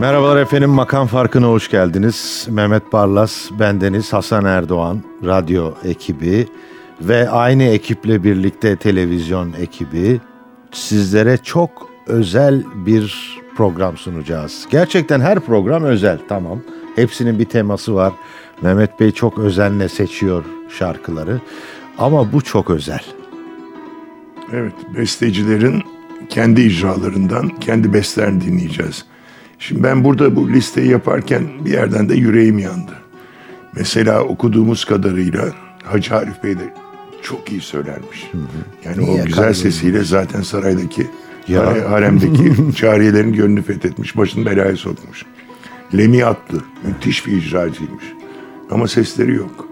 Merhabalar efendim, Makam Farkı'na hoş geldiniz. Mehmet Barlas, bendeniz Hasan Erdoğan, radyo ekibi ve aynı ekiple birlikte televizyon ekibi sizlere çok özel bir program sunacağız. Gerçekten her program özel, tamam. Hepsinin bir teması var. Mehmet Bey çok özenle seçiyor şarkıları. Ama bu çok özel. Evet, bestecilerin kendi icralarından kendi bestlerini dinleyeceğiz. Şimdi ben burada bu listeyi yaparken bir yerden de yüreğim yandı. Mesela okuduğumuz kadarıyla Hacı Arif Bey de çok iyi söylermiş. Yani Niye o güzel kalbim sesiyle zaten saraydaki Ya. hare- haremdeki cariyelerin gönlünü fethetmiş, başını belaya sokmuş. Lemi Atlı müthiş bir icracıymış. Ama sesleri yok.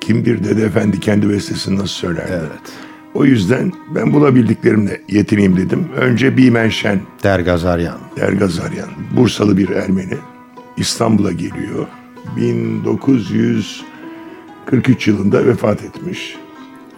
Kim bir Dede Efendi kendi bestesini nasıl söylerdi? Evet. O yüzden ben bulabildiklerimle yetineyim dedim. Önce Bimen Şen, Dergazaryan. Dergazaryan, Bursalı bir Ermeni. İstanbul'a geliyor. 1943 yılında vefat etmiş.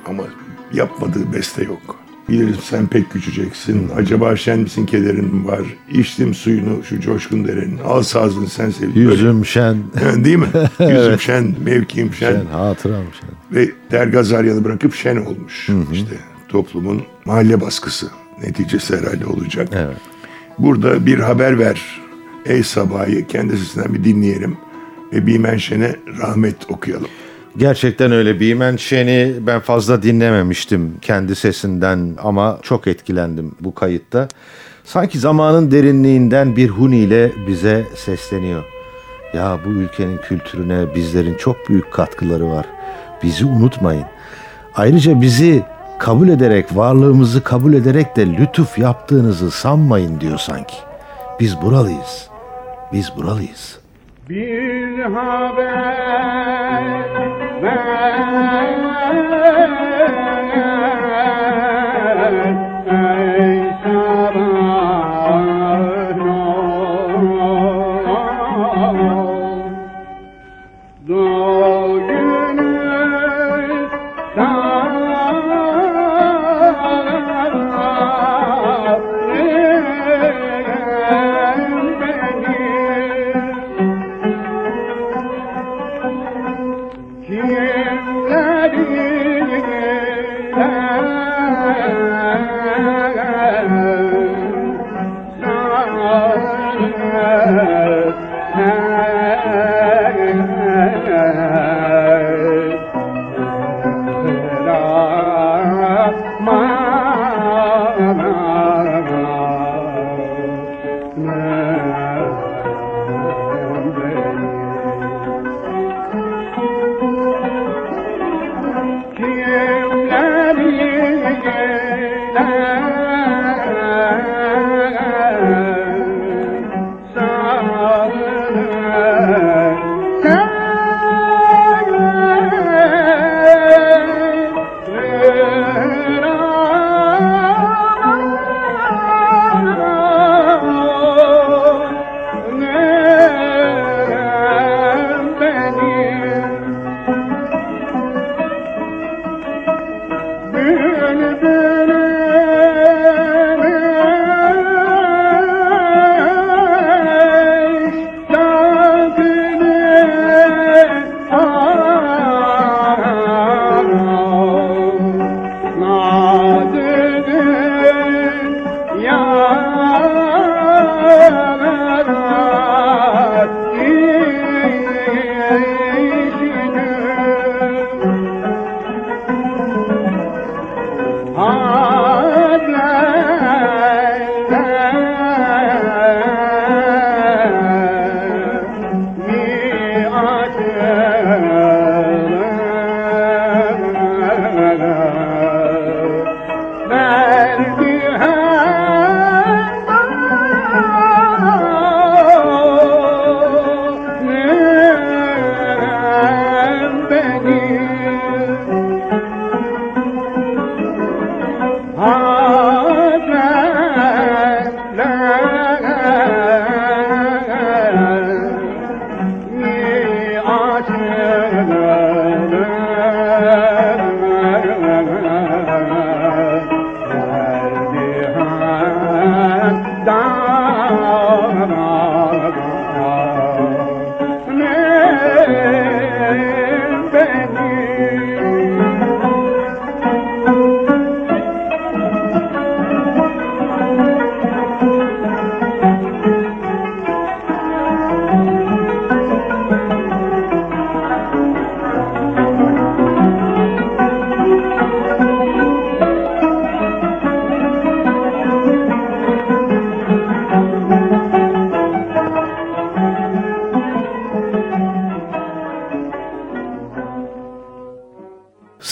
Ama yapmadığı beste yok. Bilirim sen pek küçüceksin. Acaba şen misin kederin var? İçtim suyunu şu coşkun derenin. Al sazını sen sev. Yüzüm şen, Değil mi? Yüzüm şen, mevkim şen. şen, hatıram şen. Ve Dergazaryan'ı bırakıp şen olmuş. İşte toplumun mahalle baskısı neticesi herhalde olacak. Evet. Burada bir haber ver ey sabahı kendi sesinden bir dinleyelim ve Bimen Şen'e rahmet okuyalım. Gerçekten öyle. Bimen Şen'i ben fazla dinlememiştim kendi sesinden ama çok etkilendim bu kayıtta. Sanki zamanın derinliğinden bir huniyle bize sesleniyor. Ya bu ülkenin kültürüne bizlerin çok büyük katkıları var. Bizi unutmayın. Ayrıca bizi kabul ederek, varlığımızı kabul ederek de lütuf yaptığınızı sanmayın diyor sanki. Biz buralıyız. Biz buralıyız. Bir haber ver உள்ளது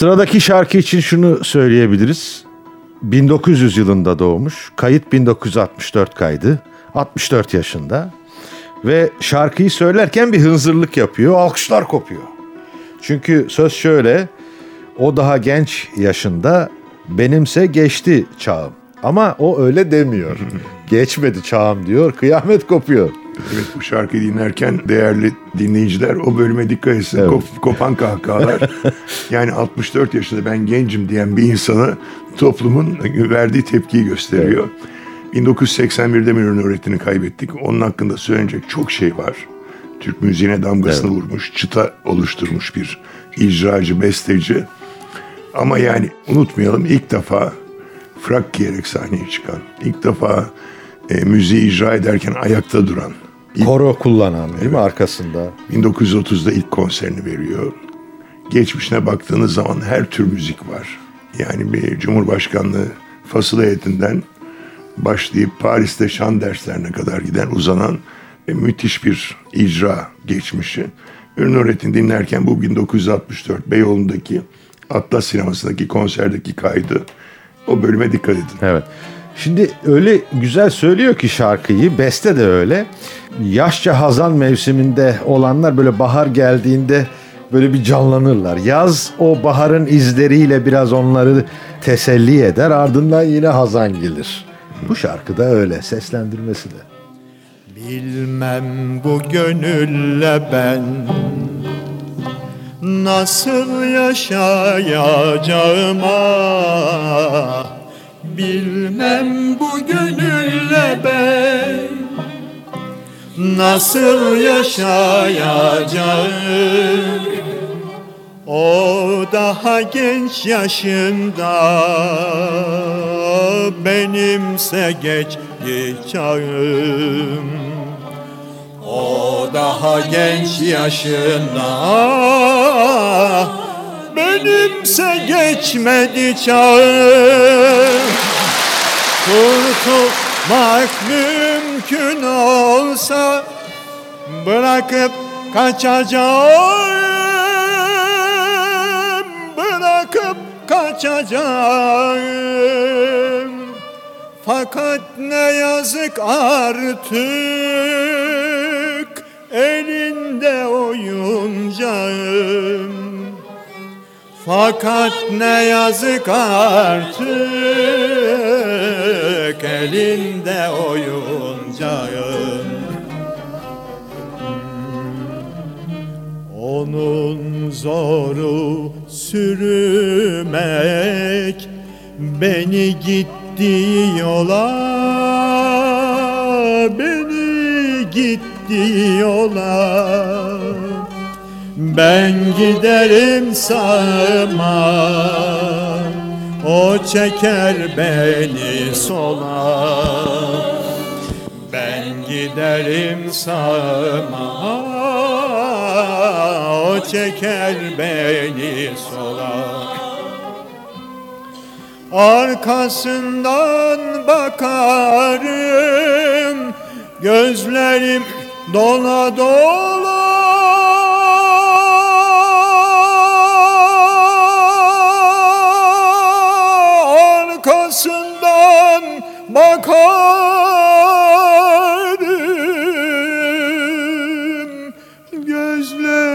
Sıradaki şarkı için şunu söyleyebiliriz. 1900 yılında doğmuş. Kayıt 1964 kaydı. 64 yaşında. Ve şarkıyı söylerken bir hınzırlık yapıyor. Alkışlar kopuyor. Çünkü söz şöyle. O daha genç yaşında benimse geçti çağım. Ama o öyle demiyor. Geçmedi çağım diyor. Kıyamet kopuyor. Evet bu şarkıyı dinlerken değerli dinleyiciler o bölüme dikkat etsin. Evet. Kop- kopan kahkahalar. yani 64 yaşında ben gencim diyen bir insana toplumun verdiği tepkiyi gösteriyor. 1981'de Münir Nurettin'i kaybettik. Onun hakkında söylenecek çok şey var. Türk müziğine damgasını vurmuş, çıta oluşturmuş bir icracı, besteci. Ama yani unutmayalım ilk defa frak giyerek sahneye çıkan, ilk defa e, müziği icra ederken ayakta duran, Koro kullanan değil mi arkasında? 1930'da ilk konserini veriyor. Geçmişine baktığınız zaman her tür müzik var. Yani bir cumhurbaşkanlığı fasıl heyetinden başlayıp Paris'te şan derslerine kadar giden uzanan ve müthiş bir icra geçmişi. Ünlü Nurettin dinlerken bu 1964 Beyoğlu'ndaki Atlas sinemasındaki konserdeki kaydı o bölüme dikkat edin. Evet. Şimdi öyle güzel söylüyor ki şarkıyı, beste de öyle. Yaşça hazan mevsiminde olanlar böyle bahar geldiğinde böyle bir canlanırlar. Yaz o baharın izleriyle biraz onları teselli eder. Ardından yine hazan gelir. Bu şarkı da öyle seslendirmesi de. Bilmem bu gönülle ben Nasıl yaşayacağım ah Bilmem bu gönülle ben Nasıl yaşayacağım. O daha genç yaşında Benimse geç çağım O daha genç yaşında Benimse geçmedi çağım Kurtulmak mümkün olsa Bırakıp kaçacağım. Bırakıp kaçacağım. Fakat ne yazık artık Elinde oyuncağım fakat ne yazık artık elinde oyuncağım Onun zoru sürmek beni gittiği yola beni gittiği yola ben giderim sağıma O çeker beni sola. Ben giderim sağıma O çeker beni sola. Arkasından bakarım Gözlerim dola dola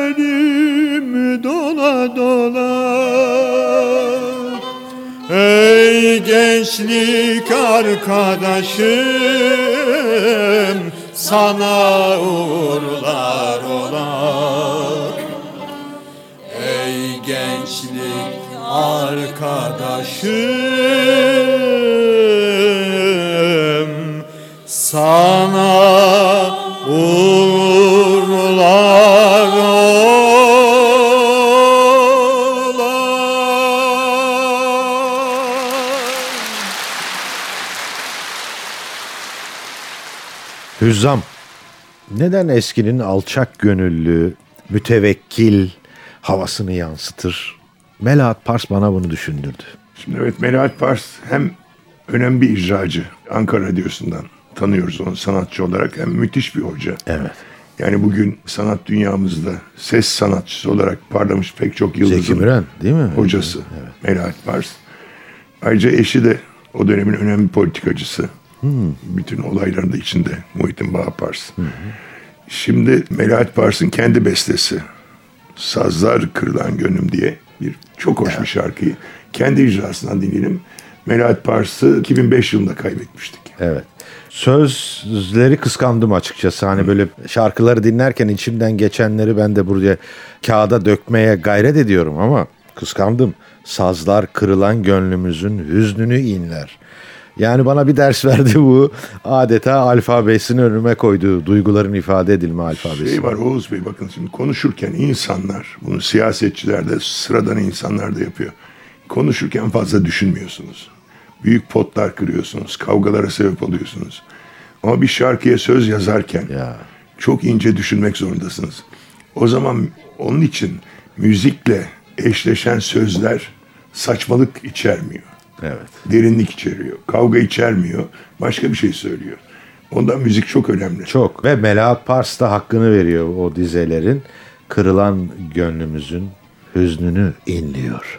Gözlerim dola dola. Ey gençlik arkadaşım sana uğurlar ola Ey gençlik arkadaşım sana uğurlar ola Hüzzam. Neden eskinin alçak gönüllü, mütevekkil havasını yansıtır? Melahat Pars bana bunu düşündürdü. Şimdi evet Melahat Pars hem önemli bir icracı Ankara Radyosu'ndan tanıyoruz onu sanatçı olarak hem müthiş bir hoca. Evet. Yani bugün sanat dünyamızda ses sanatçısı olarak parlamış pek çok Zeki yıldızın Müren değil mi? hocası Melahat Pars. Ayrıca eşi de o dönemin önemli politikacısı. Bütün olayların da içinde Muhittin Bağpars. Şimdi Melahat Pars'ın kendi bestesi Sazlar Kırılan Gönlüm diye bir çok hoş bir şarkıyı kendi icrasından dinleyelim. Melahat Pars'ı 2005 yılında kaybetmiştik. Evet. Sözleri kıskandım açıkçası. Hani böyle şarkıları dinlerken içimden geçenleri ben de buraya kağıda dökmeye gayret ediyorum ama kıskandım. Sazlar kırılan gönlümüzün hüznünü inler. Yani bana bir ders verdi bu. Adeta alfabesini önüme koydu. Duyguların ifade edilme alfabesi. Şey var Oğuz Bey bakın şimdi konuşurken insanlar bunu siyasetçiler de sıradan insanlar da yapıyor. Konuşurken fazla düşünmüyorsunuz. Büyük potlar kırıyorsunuz. Kavgalara sebep oluyorsunuz. Ama bir şarkıya söz yazarken Ya. çok ince düşünmek zorundasınız. O zaman onun için müzikle eşleşen sözler saçmalık içermiyor. Evet. Derinlik içeriyor. Kavga içermiyor. Başka bir şey söylüyor. Ondan müzik çok önemli. Çok. Ve Melahat Pars da hakkını veriyor o dizelerin. Kırılan gönlümüzün hüznünü inliyor.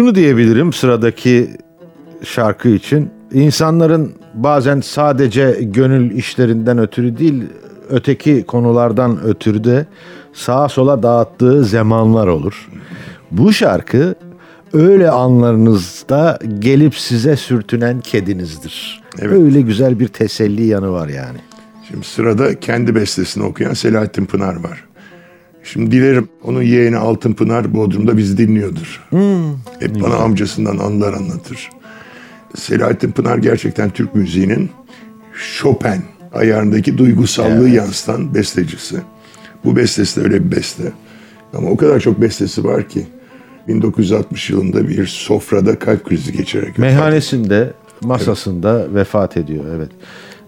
Şunu diyebilirim sıradaki şarkı için. İnsanların bazen sadece gönül işlerinden ötürü değil, öteki konulardan ötürü de sağa sola dağıttığı zamanlar olur. Bu şarkı öyle anlarınızda gelip size sürtünen kedinizdir. Evet. Öyle güzel bir teselli yanı var yani. Şimdi sırada kendi bestesini okuyan Selahattin Pınar var. Şimdi dilerim onun yeğeni Altın Pınar Bodrum'da bizi dinliyordur. Hep bana amcasından anılar anlatır. Selahattin Pınar gerçekten Türk müziğinin Chopin ayarındaki duygusallığı yansıtan bestecisi. Bu bestesi de öyle bir beste. Ama o kadar çok bestesi var ki 1960 yılında bir sofrada kalp krizi geçirerek Meyhanesinde, masasında vefat ediyor evet.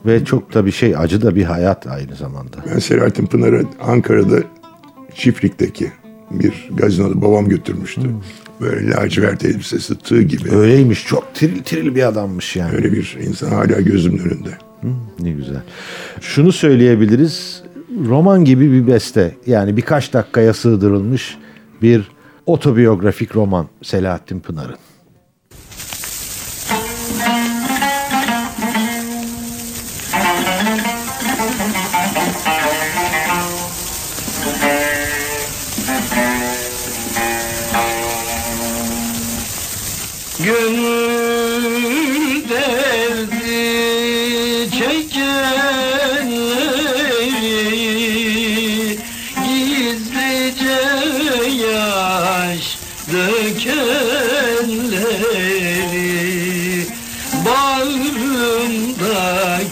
Ve çok da bir şey acı da bir hayat aynı zamanda. Ben Selahattin Pınar'ı Ankara'da Çiftlik'teki bir gazinoda babam götürmüştü. Böyle lacivert elbisesi, tığ gibi. Öyleymiş çok tiril tiril bir adammış yani. Öyle bir insan hala gözümün önünde. Ne güzel. Şunu söyleyebiliriz. Roman gibi bir beste. Yani birkaç dakikaya sığdırılmış bir otobiyografik roman Selahattin Pınar'ın.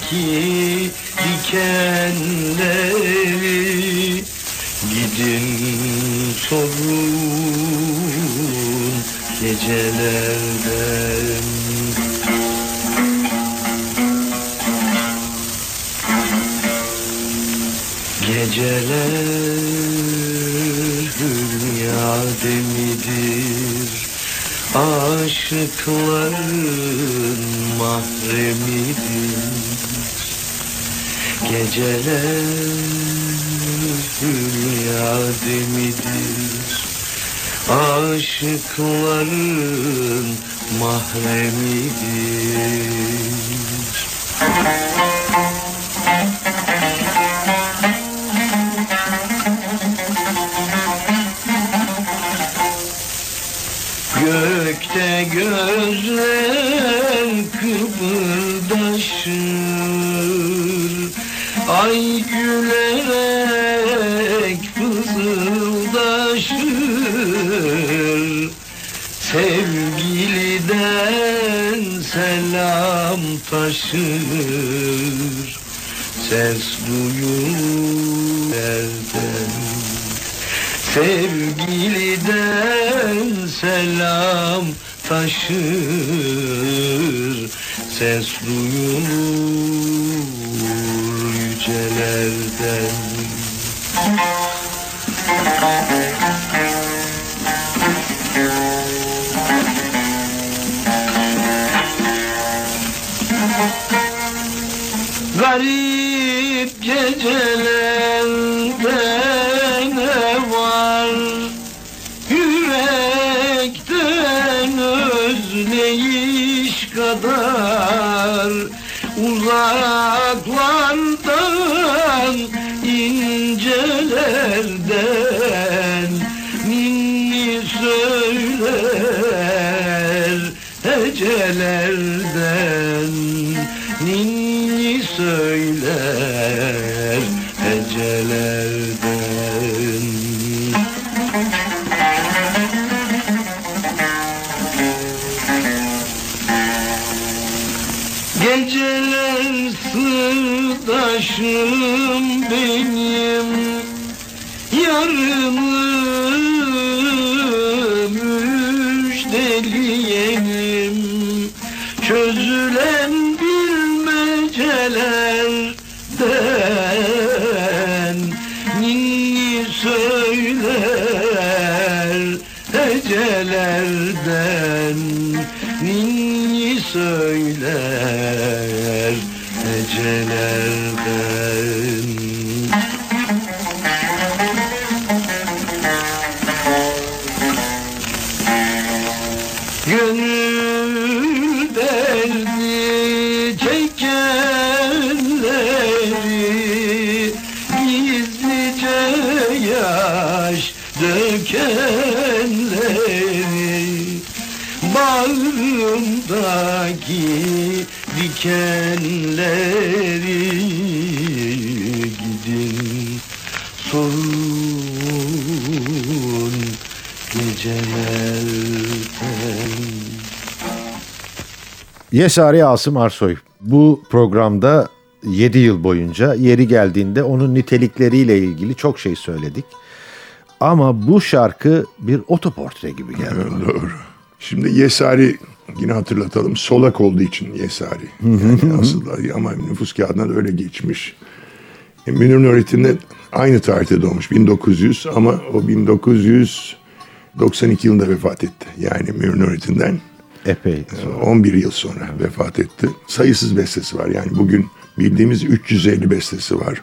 Bağrımdaki dikenleri. Gidin sorun gecelerden. Geceler hülya demidir. Aşıkların mahremidir Geceler hülya demidir. Aşıkların mahremidir taşır. Ses duyulur nereden Sevgiliden selam taşır. Ses duyulur yücelerden. Garip 九 Gönül derdi çekenleri Gizlice yaş dökenleri Bağrımdaki dikenleri Yesari Asım Arsoy. Bu programda 7 yıl boyunca. Yeri geldiğinde onun nitelikleriyle ilgili çok şey söyledik. Ama bu şarkı bir otoportre gibi geldi. Doğru. Şimdi Yesari yine hatırlatalım. Solak olduğu için Yesari. Yani aslında ama nüfus kağıdına da öyle geçmiş. E, Münir Nurettin de aynı tarihte doğmuş. 1900 ama o 1992 yılında vefat etti. Yani Münir Nurettin'den Epey. 11 yıl sonra vefat etti. Sayısız bestesi var. Yani bugün bildiğimiz 350 bestesi var.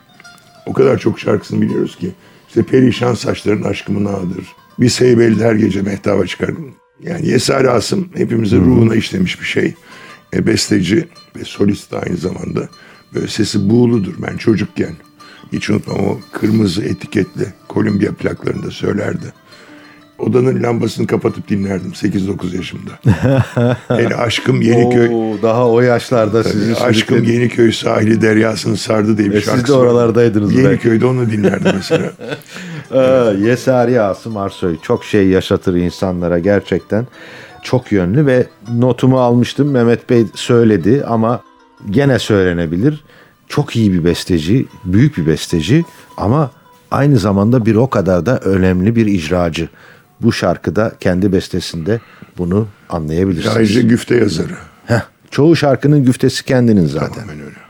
O kadar çok şarkısını biliyoruz ki. İşte Perişan Saçların Aşkımın Ağıdır. Biz Heybeli'de her gece mehtaba çıkar. Yani Yesari Asım hepimizin ruhuna işlemiş bir şey. E, besteci ve solist de aynı zamanda. Böyle sesi buğuludur. Ben çocukken hiç unutmam o kırmızı etiketli Kolombiya plaklarında söylerdi. Odanın lambasını kapatıp dinlerdim 8-9 yaşımda. Hele Aşkım Yeniköy. Oo, daha o yaşlarda sizin Aşkım sürükleri- Yeniköy sahili deryasını sardı diye bir E, siz şarkısı de oralardaydınız belki. Yeniköy'de onu dinlerdim mesela. Ee, Yesari Asım Arsoy çok şey yaşatır insanlara gerçekten. Çok yönlü ve notumu almıştım. Mehmet Bey söyledi ama gene söylenebilir. Çok iyi bir besteci, büyük bir besteci ama aynı zamanda bir o kadar da önemli bir icracı. Bu şarkıda kendi bestesinde bunu anlayabilirsiniz. Ayrıca güfte yazarı. Heh, çoğu şarkının güftesi kendinin zaten. Tamamen öyle.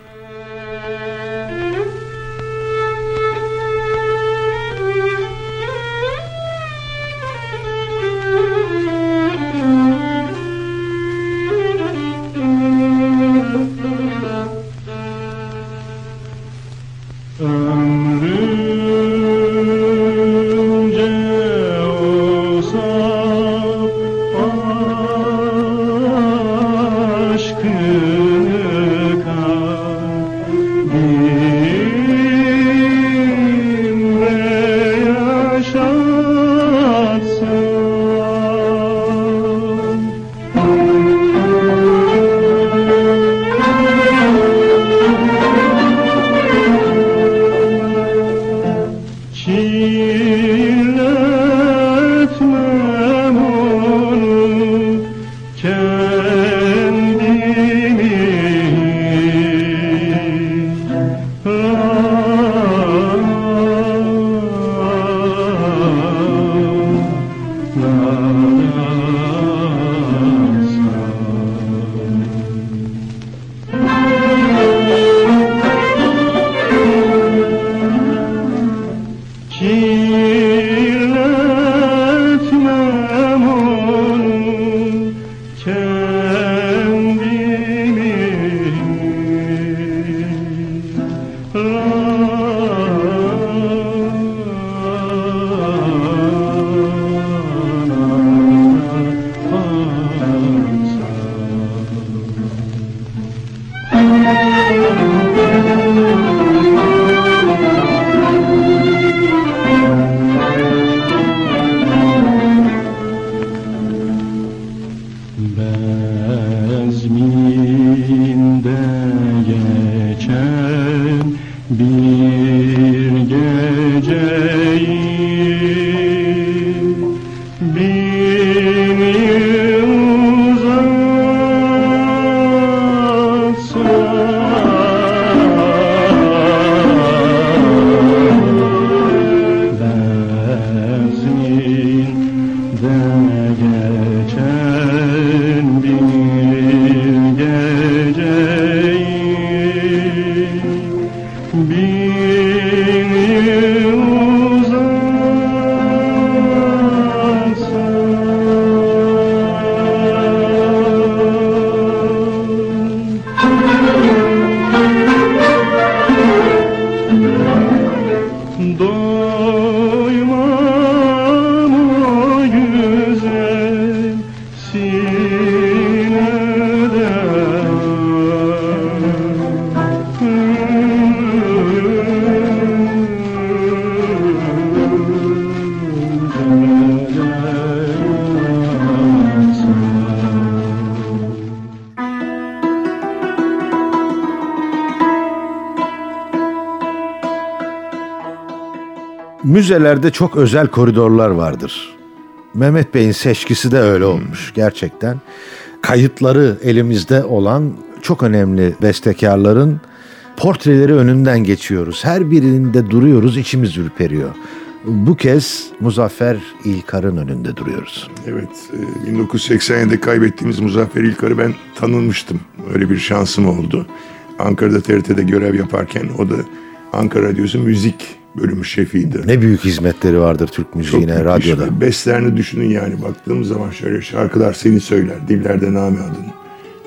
Müzelerde çok özel koridorlar vardır. Mehmet Bey'in seçkisi de öyle olmuş gerçekten. Kayıtları elimizde olan çok önemli bestekarların portreleri önünden geçiyoruz. Her birinde duruyoruz, içimiz ürperiyor. Bu kez Muzaffer İlkar'ın önünde duruyoruz. Evet, e, 1987'de kaybettiğimiz Muzaffer İlkar'ı ben tanınmıştım. Öyle bir şansım oldu. Ankara'da TRT'de görev yaparken o da Ankara Radyosu müzik bölümü şefiydi. Ne büyük hizmetleri vardır Türk müziğine, müthiş radyoda. ve Bestlerini düşünün yani baktığımız zaman şöyle şarkılar seni söyler, dillerde name adın.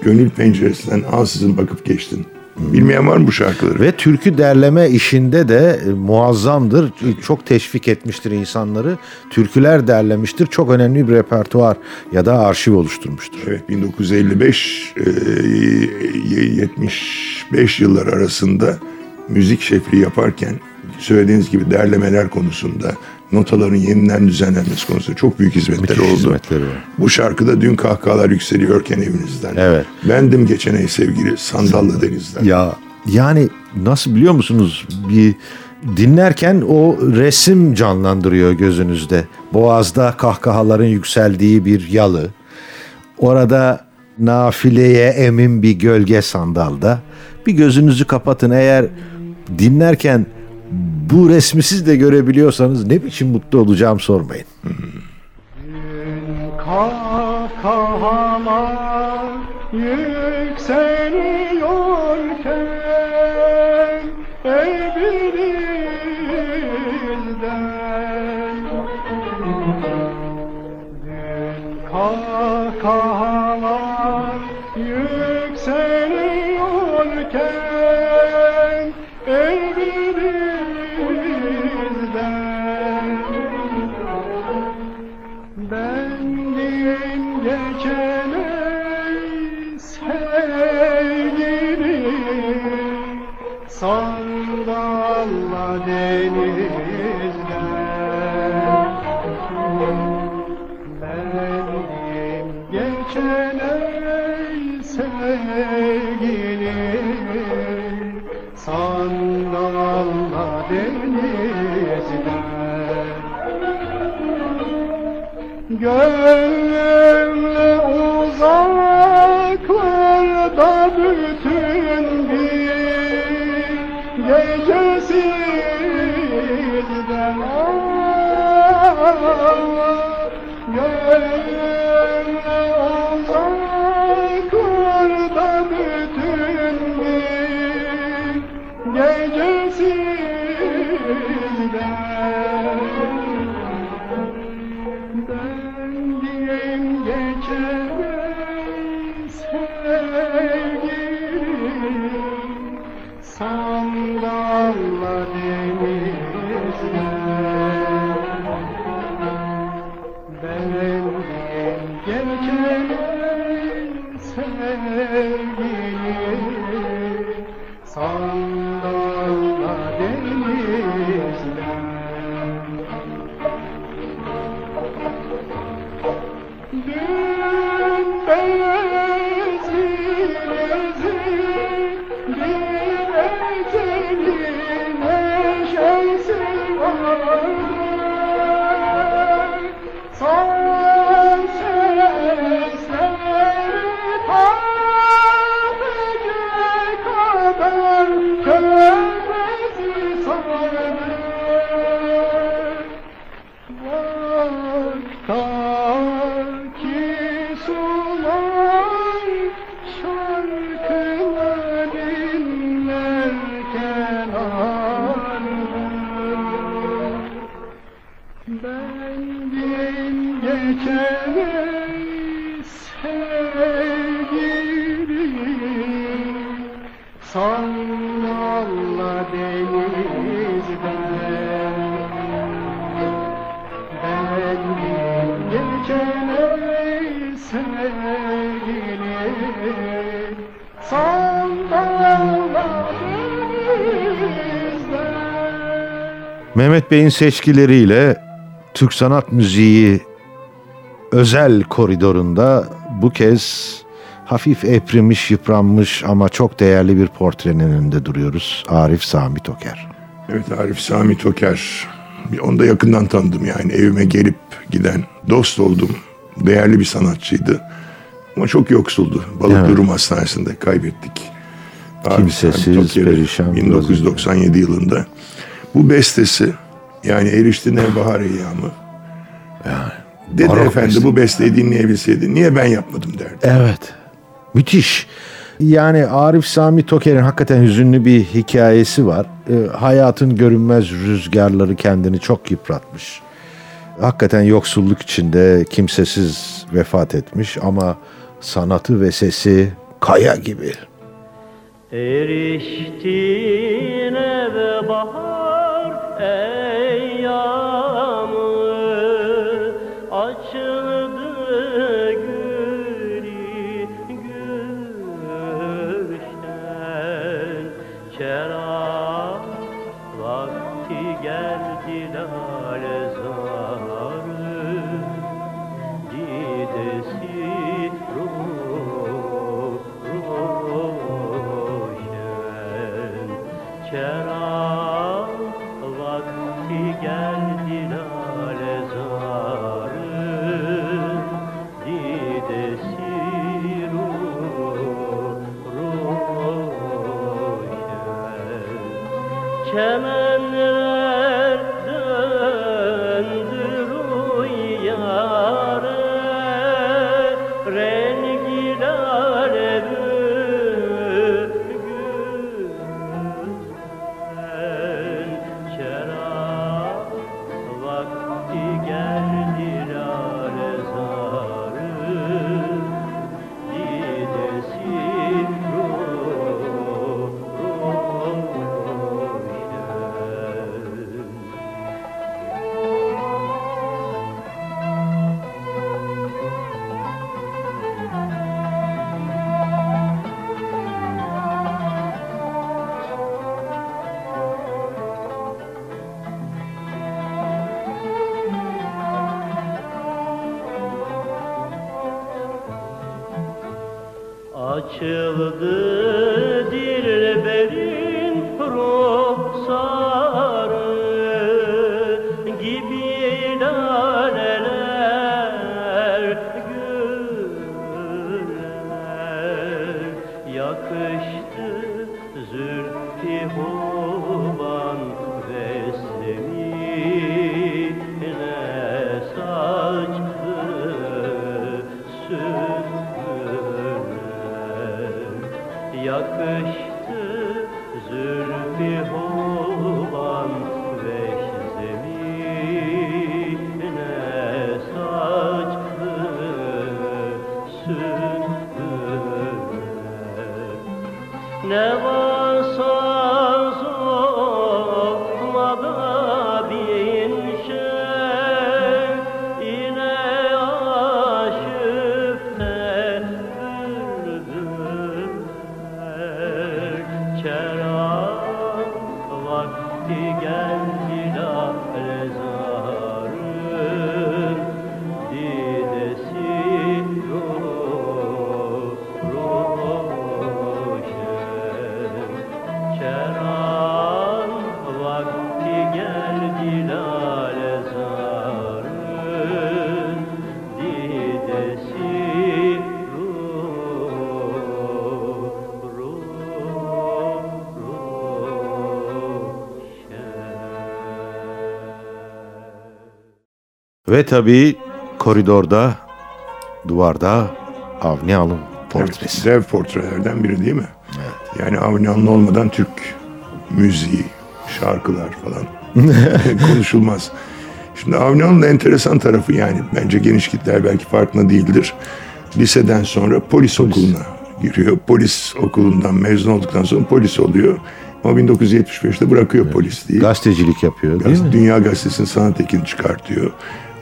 Gönül penceresinden ansızın bakıp geçtin. Bilmeyen var mı bu şarkıları? Ve türkü derleme işinde de e, muazzamdır. Çok teşvik etmiştir insanları. Türküler derlemiştir. Çok önemli bir repertuar ya da arşiv oluşturmuştur. Evet 1955 e, 75 yıllar arasında müzik şefliği yaparken söylediğiniz gibi derlemeler konusunda notaların yeniden düzenlenmesi konusunda çok büyük hizmetler Müthiş oldu. hizmetleri var. Bu şarkıda dün kahkahalar yükseliyorken evinizden. Evet. Bendim geçen ey sevgili sandallı denizden. Ya yani nasıl biliyor musunuz? Bir dinlerken o resim canlandırıyor gözünüzde. Boğazda kahkahaların yükseldiği bir yalı. Orada nafileye emin bir gölge sandalda. Bir gözünüzü kapatın eğer dinlerken bu resmi siz de görebiliyorsanız ne biçim mutlu olacağım sormayın. Kahkahalar yükseliyorken evimizden kahkahalar yükseliyorken evimizden. Bendim geçen ey sevgilim Sandalla denizden denizden Gönlümle Bey'in seçkileriyle Türk sanat müziği özel koridorunda bu kez hafif eprimiş, yıpranmış ama çok değerli bir portrenin önünde duruyoruz. Arif Sami Toker. Evet Arif Sami Toker. Onu da yakından tanıdım yani evime gelip giden dost oldum. Değerli bir sanatçıydı. Ama çok yoksuldu. Balıklı Evet. Rum Hastanesi'nde kaybettik. Arif Kimsesiz, Sami Toker'i perişan bir 1997 yılında. Bu bestesi yani erişti ne bahar eyyamı. Dedi barok efendi beste. bu besteyi dinleyebilseydi niye ben yapmadım derdi. Evet. Müthiş. Yani Arif Sami Toker'in hakikaten hüzünlü bir hikayesi var. Ee, hayatın görünmez rüzgarları kendini çok yıpratmış. Hakikaten yoksulluk içinde kimsesiz vefat etmiş ama sanatı ve sesi kaya gibi. Eriştine ve bahar eyyamı Açıldı Ve tabii koridorda, duvarda Avni Alın portresi. Evet, dev portrelerden biri değil mi? Yani Avni Alın olmadan Türk müziği, şarkılar falan konuşulmaz. Şimdi Avni Alın'ın enteresan tarafı yani bence geniş kitler belki farkında değildir. Liseden sonra polis, okuluna giriyor. Polis okulundan mezun olduktan sonra polis oluyor. Ama 1975'te bırakıyor polisliği. Gazetecilik yapıyor değil mi? Dünya Gazetesi'nin sanat ekini çıkartıyor.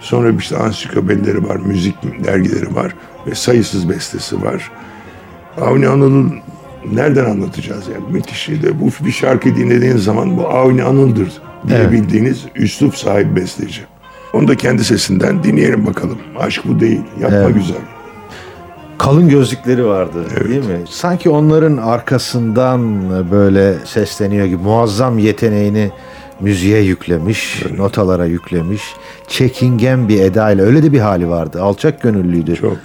Sonra işte ansiklopedileri var, müzik dergileri var ve sayısız bestesi var. Avni Anıl'ın nereden anlatacağız yani? Müthiş de bu bir şarkı dinlediğiniz zaman bu Avni Anıl'dır diyebildiğiniz üslup sahibi besteci. Onu da kendi sesinden dinleyelim bakalım. Aşk bu değil, yapma Evet. güzel. Kalın gözlükleri vardı değil mi? Sanki onların arkasından böyle sesleniyor gibi muazzam yeteneğini müziğe yüklemiş, notalara yüklemiş. Çekingen bir edayla öyle de bir hali vardı. Alçak gönüllüydü. Çok.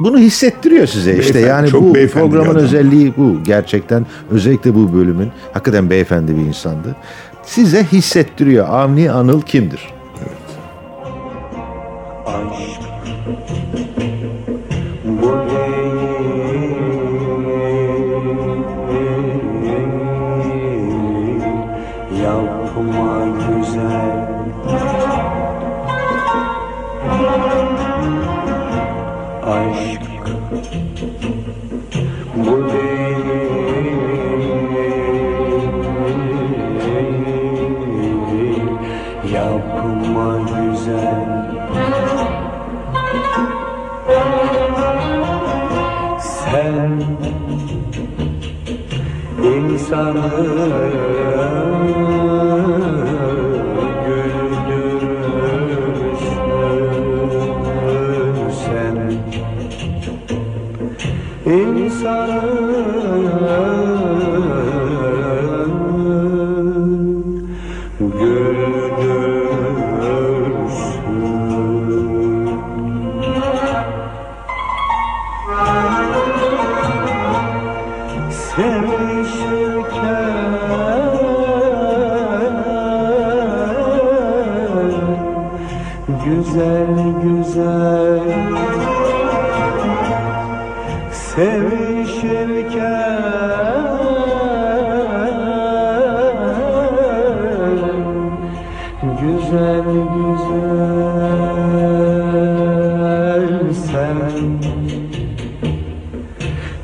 bunu hissettiriyor size işte Beyefendi, yani çok bu programın adam. özelliği bu gerçekten özellikle bu bölümün hakikaten beyefendi bir insandı. Size hissettiriyor Avni Anıl kimdir? aşk bu değil insanı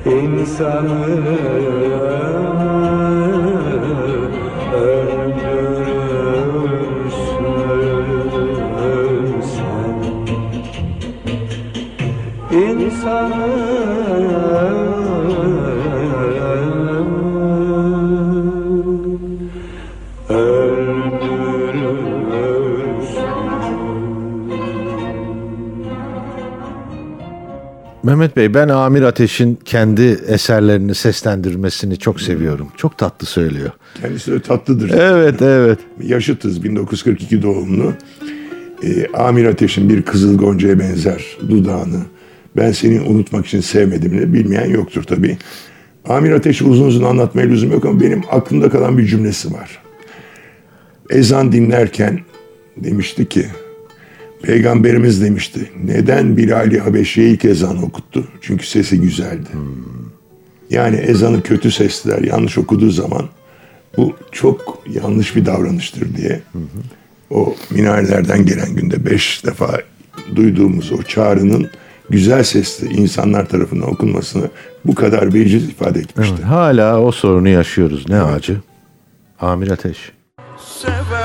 insanı Mehmet Bey ben Amir Ateş'in kendi eserlerini seslendirmesini çok seviyorum. Çok tatlı söylüyor. Kendisi de tatlıdır. Evet evet. Yaşıtız 1942 doğumlu. Ee, Amir Ateş'in bir kızıl goncaya benzer dudağını ben seni unutmak için sevmedimini bilmeyen yoktur tabii. Amir Ateş'i uzun uzun anlatmaya lüzum yok ama benim aklımda kalan bir cümlesi var. Ezan dinlerken demişti ki Peygamberimiz demişti neden Bilal-i Habeşi'ye ilk ezan okuttu? Çünkü sesi güzeldi. Yani ezanı kötü sesler yanlış okuduğu zaman bu çok yanlış bir davranıştır diye o minarelerden gelen günde beş defa duyduğumuz o çağrının güzel sesli insanlar tarafından okunmasını bu kadar veciz ifade etmişti. Hala o sorunu yaşıyoruz. Ne acı? Amir Ateş. Sevenler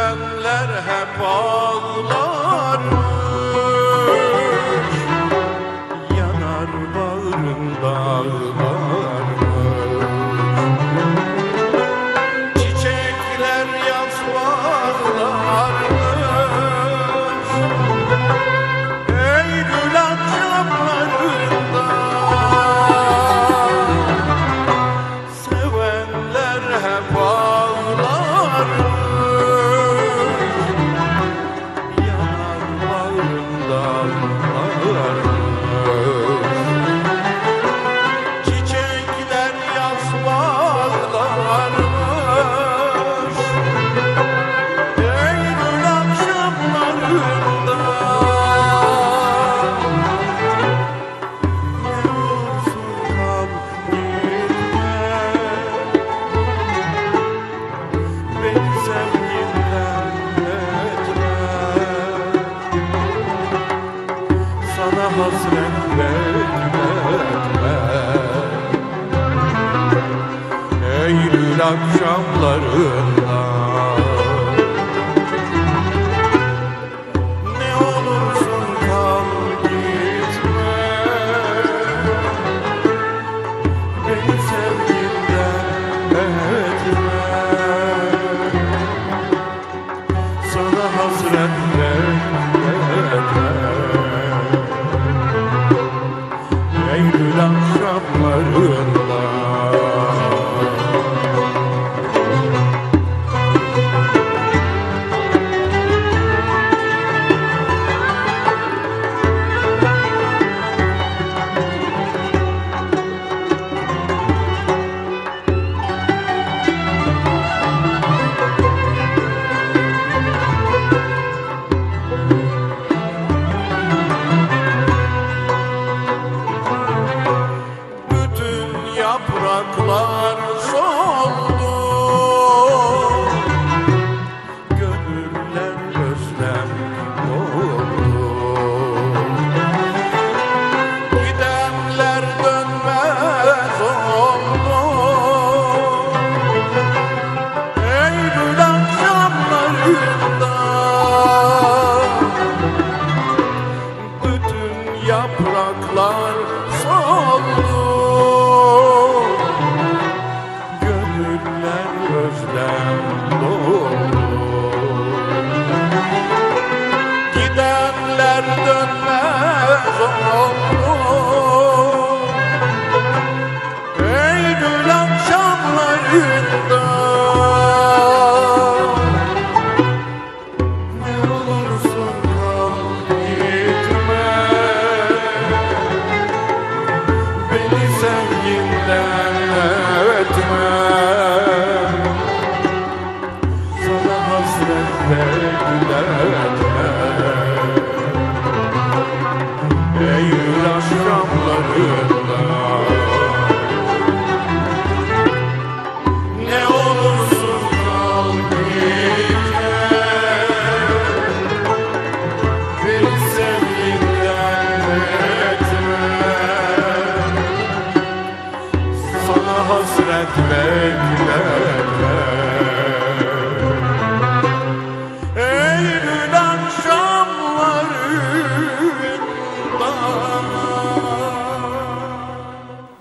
good.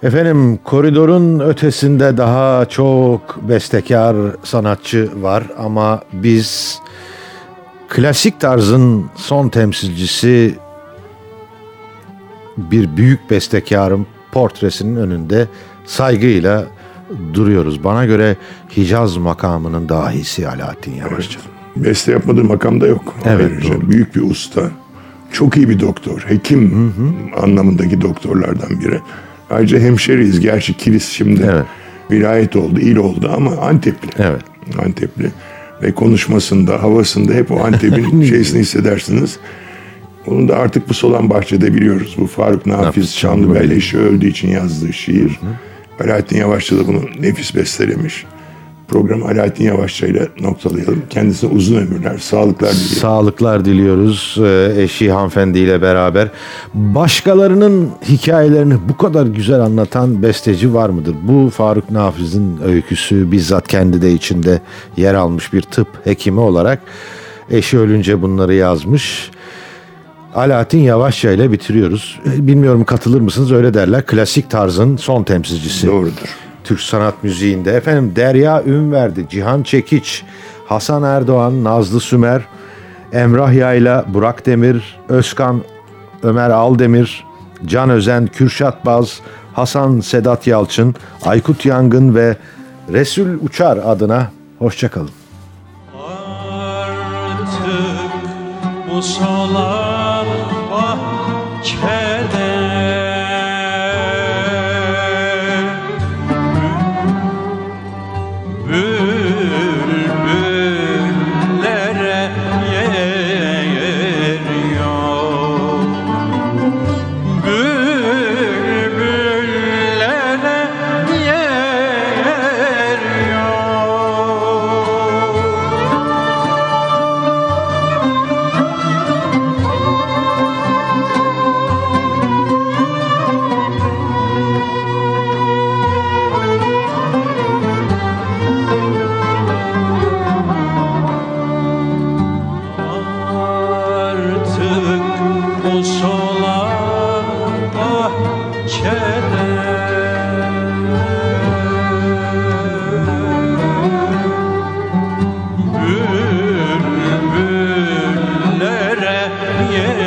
Efendim koridorun ötesinde daha çok bestekar sanatçı var ama biz klasik tarzın son temsilcisi bir büyük bestekarın portresinin önünde saygıyla duruyoruz. Bana göre Hicaz makamının dahisi Alaaddin Yavaşça. Beste yapmadığı makamda yok. Evet, Ayrıca doğru. Büyük bir usta. Çok iyi bir doktor. Hekim anlamındaki doktorlardan biri. Ayrıca hemşeriyiz. Gerçi Kilis şimdi Evet. vilayet oldu, il oldu ama Antepli. Evet. Antepli. Ve konuşmasında, havasında hep o Antep'in şeysini hissedersiniz. Onu da artık bu Solan Bahçe'de biliyoruz. Bu Faruk Nafiz Çamlıbel. eşi öldüğü için yazdığı şiir. Alaaddin Yavaşça da bunu nefis bestelemiş. Programı Alaaddin Yavaşça ile noktalayalım. Kendisine uzun ömürler, sağlıklar dileyelim. Sağlıklar diliyoruz e, eşi hanımefendiyle beraber. Başkalarının hikayelerini bu kadar güzel anlatan besteci var mıdır? Bu Faruk Nafiz'in öyküsü bizzat kendi de içinde yer almış bir tıp hekimi olarak eşi ölünce bunları yazmış. Alaaddin Yavaşça ile bitiriyoruz. E, Bilmiyorum katılır mısınız öyle derler. Klasik tarzın son temsilcisi. Doğrudur. Türk sanat müziğinde. Efendim Derya Ünverdi, Cihan Çekiç, Hasan Erdoğan, Nazlı Sümer, Emrah Yayla, Burak Demir, Özkan, Ömer Aldemir, Can Özen, Kürşat Baz, Hasan Sedat Yalçın, Aykut Yangın ve Resul Uçar adına hoşçakalın. Artık bu solan bahçede yeah.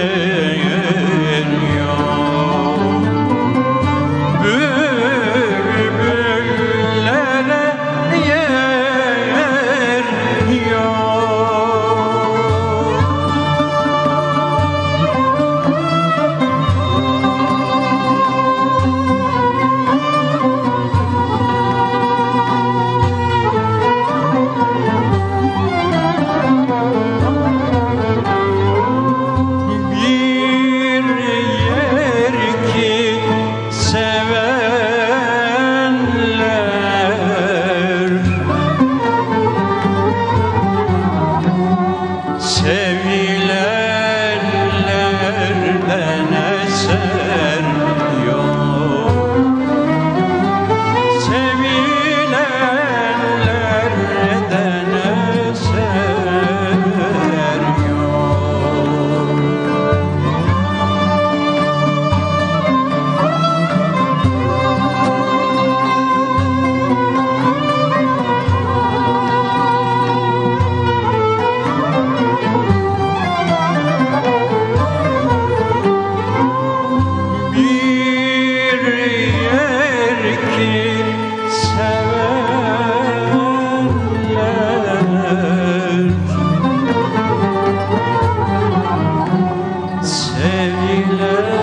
sevgiler.